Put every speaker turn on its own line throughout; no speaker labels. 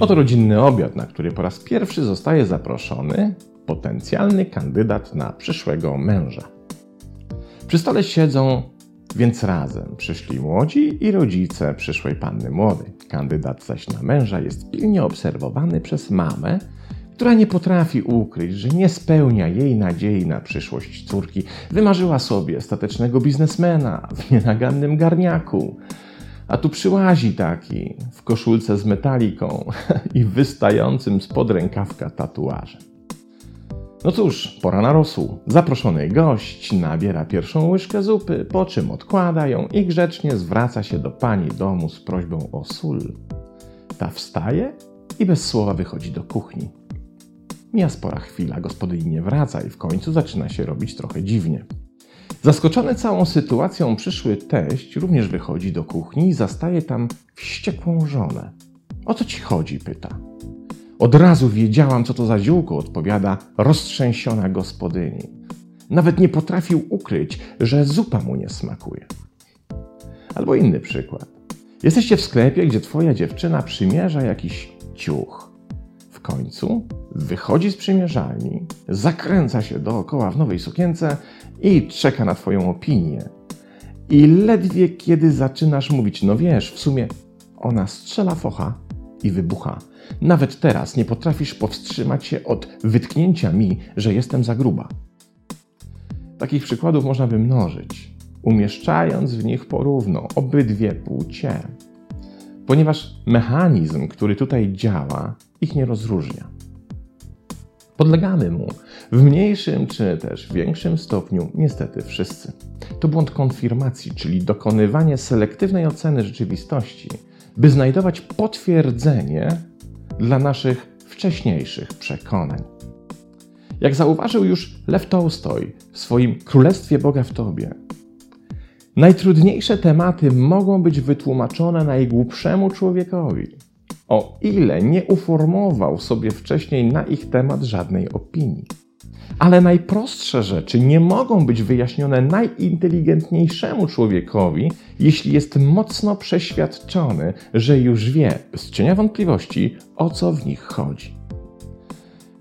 Oto rodzinny obiad, na który po raz pierwszy zostaje zaproszony potencjalny kandydat na przyszłego męża. Przy stole siedzą więc razem przyszli młodzi i rodzice przyszłej panny młodej. Kandydat zaś na męża jest pilnie obserwowany przez mamę, która nie potrafi ukryć, że nie spełnia jej nadziei na przyszłość córki. Wymarzyła sobie statecznego biznesmena w nienagannym garniaku. A tu przyłazi taki w koszulce z metaliką i wystającym spod rękawka tatuażem. No cóż, pora na rosół. Zaproszony gość nabiera pierwszą łyżkę zupy, po czym odkłada ją i grzecznie zwraca się do pani domu z prośbą o sól. Ta wstaje i bez słowa wychodzi do kuchni. Mija spora chwila, gospodyni nie wraca i w końcu zaczyna się robić trochę dziwnie. Zaskoczony całą sytuacją, przyszły teść również wychodzi do kuchni i zastaje tam wściekłą żonę. O co ci chodzi? pyta. Od razu wiedziałam, co to za ziółko, odpowiada roztrzęsiona gospodyni. Nawet nie potrafił ukryć, że zupa mu nie smakuje. Albo inny przykład. Jesteście w sklepie, gdzie twoja dziewczyna przymierza jakiś ciuch. W końcu wychodzi z przymierzalni, zakręca się dookoła w nowej sukience i czeka na twoją opinię. I ledwie kiedy zaczynasz mówić, no wiesz, w sumie ona strzela focha i wybucha. Nawet teraz nie potrafisz powstrzymać się od wytknięcia mi, że jestem za gruba. Takich przykładów można by mnożyć, umieszczając w nich porówno obydwie płcie, ponieważ mechanizm, który tutaj działa, ich nie rozróżnia. Podlegamy mu w mniejszym czy też większym stopniu, niestety wszyscy. To błąd konfirmacji, czyli dokonywanie selektywnej oceny rzeczywistości, by znajdować potwierdzenie dla naszych wcześniejszych przekonań. Jak zauważył już Lew Tolstoj w swoim Królestwie Boga w Tobie, najtrudniejsze tematy mogą być wytłumaczone najgłupszemu człowiekowi, o ile nie uformował sobie wcześniej na ich temat żadnej opinii. Ale najprostsze rzeczy nie mogą być wyjaśnione najinteligentniejszemu człowiekowi, jeśli jest mocno przeświadczony, że już wie, bez cienia wątpliwości, o co w nich chodzi.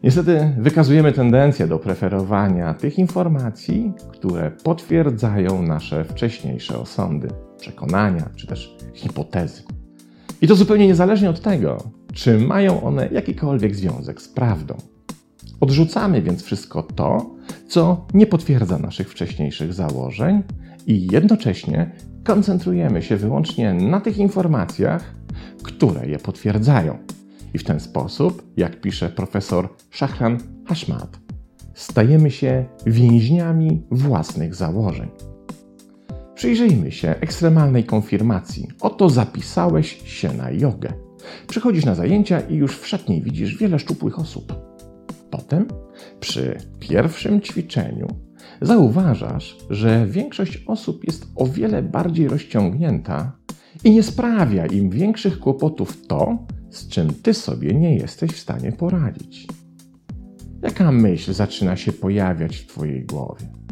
Niestety wykazujemy tendencję do preferowania tych informacji, które potwierdzają nasze wcześniejsze osądy, przekonania czy też hipotezy. I to zupełnie niezależnie od tego, czy mają one jakikolwiek związek z prawdą. Odrzucamy więc wszystko to, co nie potwierdza naszych wcześniejszych założeń i jednocześnie koncentrujemy się wyłącznie na tych informacjach, które je potwierdzają. I w ten sposób, jak pisze profesor Shahran Hashmat, stajemy się więźniami własnych założeń. Przyjrzyjmy się ekstremalnej konfirmacji. Oto zapisałeś się na jogę. Przychodzisz na zajęcia i już w szatni widzisz wiele szczupłych osób. Potem, przy pierwszym ćwiczeniu, zauważasz, że większość osób jest o wiele bardziej rozciągnięta i nie sprawia im większych kłopotów to, z czym ty sobie nie jesteś w stanie poradzić. Jaka myśl zaczyna się pojawiać w twojej głowie?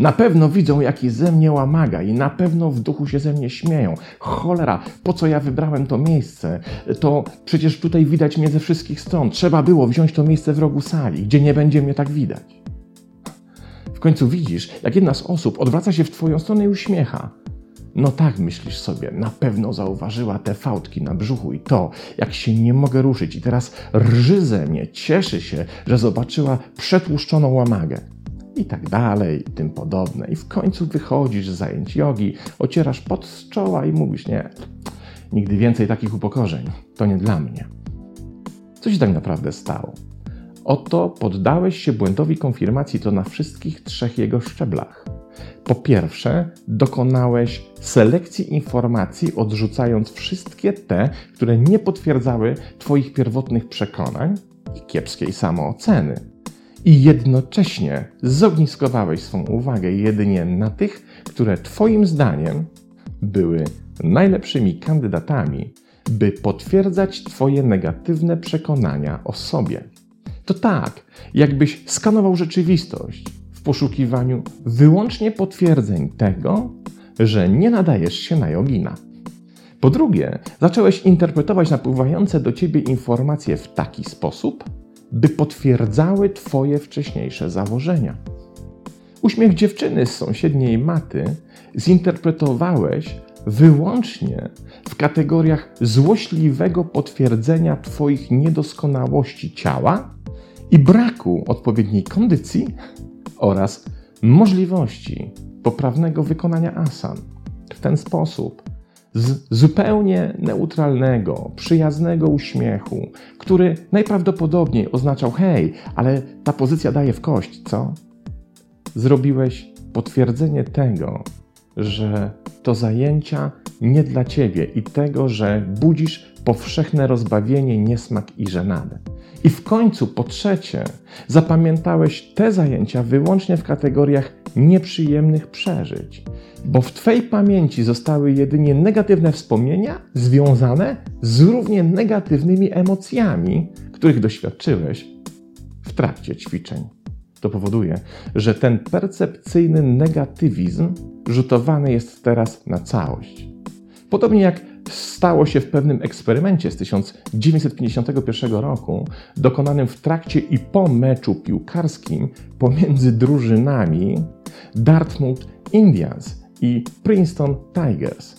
Na pewno widzą, jaki ze mnie łamaga i na pewno w duchu się ze mnie śmieją. Cholera, po co ja wybrałem to miejsce? To przecież tutaj widać mnie ze wszystkich stron. Trzeba było wziąć to miejsce w rogu sali, gdzie nie będzie mnie tak widać. W końcu widzisz, jak jedna z osób odwraca się w twoją stronę i uśmiecha. No tak, myślisz sobie, na pewno zauważyła te fałdki na brzuchu i to, jak się nie mogę ruszyć i teraz rży ze mnie, cieszy się, że zobaczyła przetłuszczoną łamagę i tak dalej, i tym podobne. I w końcu wychodzisz z zajęć jogi, ocierasz pot z czoła i mówisz, nie, nigdy więcej takich upokorzeń, to nie dla mnie. Co się tak naprawdę stało? Oto poddałeś się błędowi konfirmacji to na wszystkich trzech jego szczeblach. Po pierwsze, dokonałeś selekcji informacji, odrzucając wszystkie te, które nie potwierdzały Twoich pierwotnych przekonań i kiepskiej samooceny i jednocześnie zogniskowałeś swą uwagę jedynie na tych, które Twoim zdaniem były najlepszymi kandydatami, by potwierdzać Twoje negatywne przekonania o sobie. To tak, jakbyś skanował rzeczywistość w poszukiwaniu wyłącznie potwierdzeń tego, że nie nadajesz się na jogina. Po drugie, zacząłeś interpretować napływające do ciebie informacje w taki sposób, by potwierdzały twoje wcześniejsze założenia. Uśmiech dziewczyny z sąsiedniej maty zinterpretowałeś wyłącznie w kategoriach złośliwego potwierdzenia Twoich niedoskonałości ciała i braku odpowiedniej kondycji oraz możliwości poprawnego wykonania asan. W ten sposób, z zupełnie neutralnego, przyjaznego uśmiechu, który najprawdopodobniej oznaczał: hej, ale ta pozycja daje w kość, co? Zrobiłeś potwierdzenie tego, że to zajęcia nie dla ciebie i tego, że budzisz powszechne rozbawienie, niesmak i żenadę. I w końcu, po trzecie, zapamiętałeś te zajęcia wyłącznie w kategoriach nieprzyjemnych przeżyć, bo w Twojej pamięci zostały jedynie negatywne wspomnienia związane z równie negatywnymi emocjami, których doświadczyłeś w trakcie ćwiczeń. To powoduje, że ten percepcyjny negatywizm rzutowany jest teraz na całość. Podobnie jak stało się w pewnym eksperymencie z 1951 roku, dokonanym w trakcie i po meczu piłkarskim pomiędzy drużynami Dartmouth Indians i Princeton Tigers.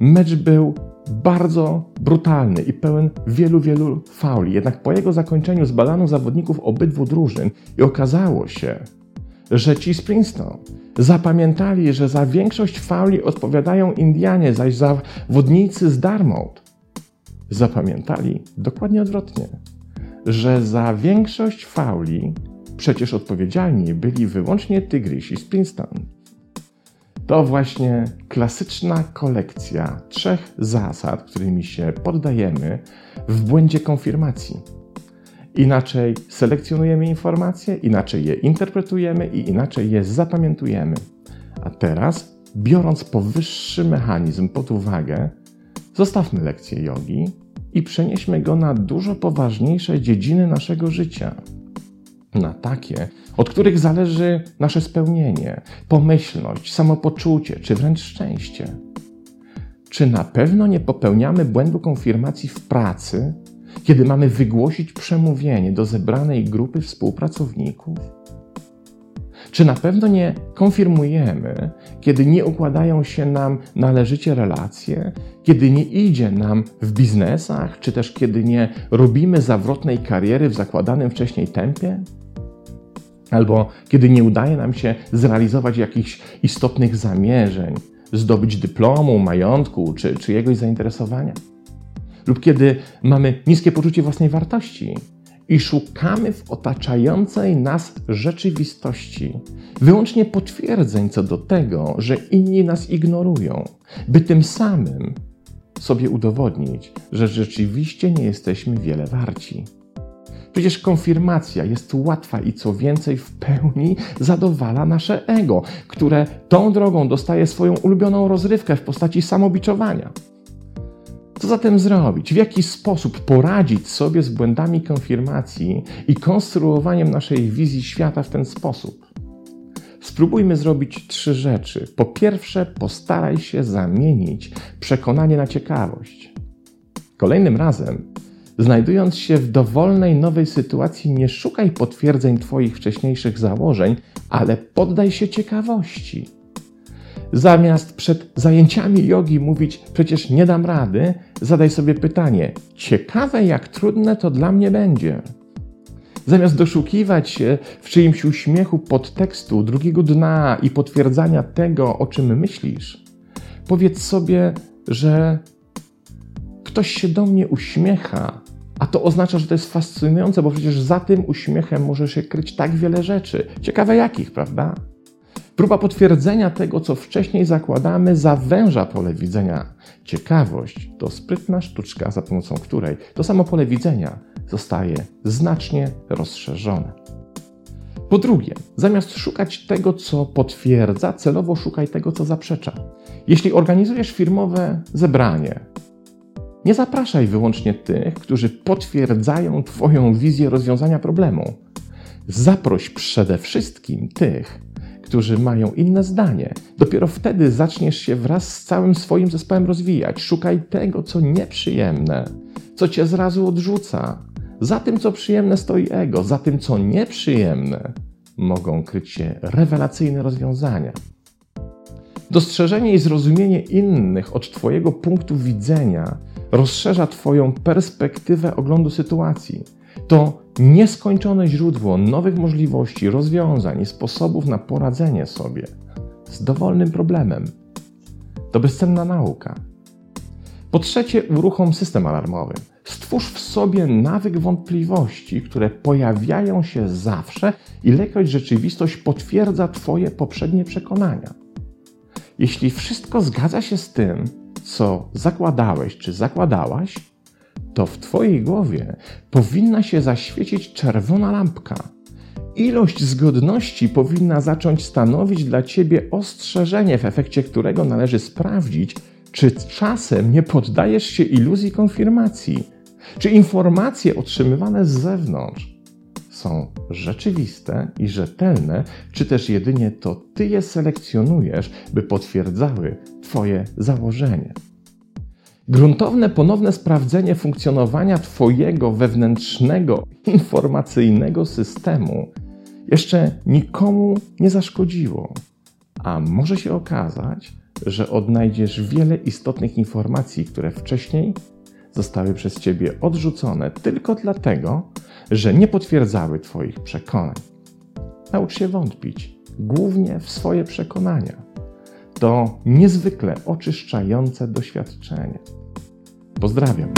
Mecz był bardzo brutalny i pełen wielu, wielu fauli. Jednak po jego zakończeniu zbadano zawodników obydwu drużyn i okazało się, że ci z Princeton zapamiętali, że za większość fauli odpowiadają Indianie, zaś zawodnicy z Dartmouth zapamiętali dokładnie odwrotnie, że za większość fauli przecież odpowiedzialni byli wyłącznie Tygrysi z Princeton. To właśnie klasyczna kolekcja trzech zasad, którymi się poddajemy w błędzie konfirmacji. Inaczej selekcjonujemy informacje, inaczej je interpretujemy i inaczej je zapamiętujemy. A teraz, biorąc powyższy mechanizm pod uwagę, zostawmy lekcję jogi i przenieśmy go na dużo poważniejsze dziedziny naszego życia. Na takie, od których zależy nasze spełnienie, pomyślność, samopoczucie czy wręcz szczęście. Czy na pewno nie popełniamy błędu konfirmacji w pracy, kiedy mamy wygłosić przemówienie do zebranej grupy współpracowników? Czy na pewno nie konfirmujemy, kiedy nie układają się nam należycie relacje, kiedy nie idzie nam w biznesach, czy też kiedy nie robimy zawrotnej kariery w zakładanym wcześniej tempie? Albo kiedy nie udaje nam się zrealizować jakichś istotnych zamierzeń, zdobyć dyplomu, majątku czy czyjegoś zainteresowania? Lub kiedy mamy niskie poczucie własnej wartości i szukamy w otaczającej nas rzeczywistości wyłącznie potwierdzeń co do tego, że inni nas ignorują, by tym samym sobie udowodnić, że rzeczywiście nie jesteśmy wiele warci. Przecież konfirmacja jest łatwa i co więcej, w pełni zadowala nasze ego, które tą drogą dostaje swoją ulubioną rozrywkę w postaci samobiczowania. Co zatem zrobić? W jaki sposób poradzić sobie z błędami konfirmacji i konstruowaniem naszej wizji świata w ten sposób? Spróbujmy zrobić trzy rzeczy. Po pierwsze, postaraj się zamienić przekonanie na ciekawość. Kolejnym razem Znajdując się w dowolnej nowej sytuacji, nie szukaj potwierdzeń Twoich wcześniejszych założeń, ale poddaj się ciekawości. Zamiast przed zajęciami jogi mówić, przecież nie dam rady, zadaj sobie pytanie: ciekawe, jak trudne to dla mnie będzie. Zamiast doszukiwać się w czyimś uśmiechu podtekstu, drugiego dna i potwierdzania tego, o czym myślisz, powiedz sobie, że ktoś się do mnie uśmiecha, a to oznacza, że to jest fascynujące, bo przecież za tym uśmiechem może się kryć tak wiele rzeczy. Ciekawe jakich, prawda? Próba potwierdzenia tego, co wcześniej zakładamy, zawęża pole widzenia. Ciekawość to sprytna sztuczka, za pomocą której to samo pole widzenia zostaje znacznie rozszerzone. Po drugie, zamiast szukać tego, co potwierdza, celowo szukaj tego, co zaprzecza. Jeśli organizujesz firmowe zebranie, nie zapraszaj wyłącznie tych, którzy potwierdzają Twoją wizję rozwiązania problemu. zaproś przede wszystkim tych, którzy mają inne zdanie. Dopiero wtedy zaczniesz się wraz z całym swoim zespołem rozwijać. Szukaj tego, co nieprzyjemne, co cię zrazu odrzuca. Za tym, co przyjemne, stoi ego, za tym, co nieprzyjemne, mogą kryć się rewelacyjne rozwiązania. Dostrzeżenie i zrozumienie innych od Twojego punktu widzenia rozszerza Twoją perspektywę oglądu sytuacji. To nieskończone źródło nowych możliwości, rozwiązań i sposobów na poradzenie sobie z dowolnym problemem. To bezcenna nauka. Po trzecie, uruchom system alarmowy. Stwórz w sobie nawyk wątpliwości, które pojawiają się zawsze, ilekroć rzeczywistość potwierdza Twoje poprzednie przekonania. Jeśli wszystko zgadza się z tym, co zakładałeś czy zakładałaś, to w Twojej głowie powinna się zaświecić czerwona lampka. Ilość zgodności powinna zacząć stanowić dla Ciebie ostrzeżenie, w efekcie którego należy sprawdzić, czy czasem nie poddajesz się iluzji konfirmacji, czy informacje otrzymywane z zewnątrz są rzeczywiste i rzetelne, czy też jedynie to Ty je selekcjonujesz, by potwierdzały Twoje założenie. Gruntowne ponowne sprawdzenie funkcjonowania Twojego wewnętrznego, informacyjnego systemu jeszcze nikomu nie zaszkodziło, a może się okazać, że odnajdziesz wiele istotnych informacji, które wcześniej zostały przez Ciebie odrzucone tylko dlatego, że nie potwierdzały Twoich przekonań. Naucz się wątpić, głównie w swoje przekonania. To niezwykle oczyszczające doświadczenie. Pozdrawiam.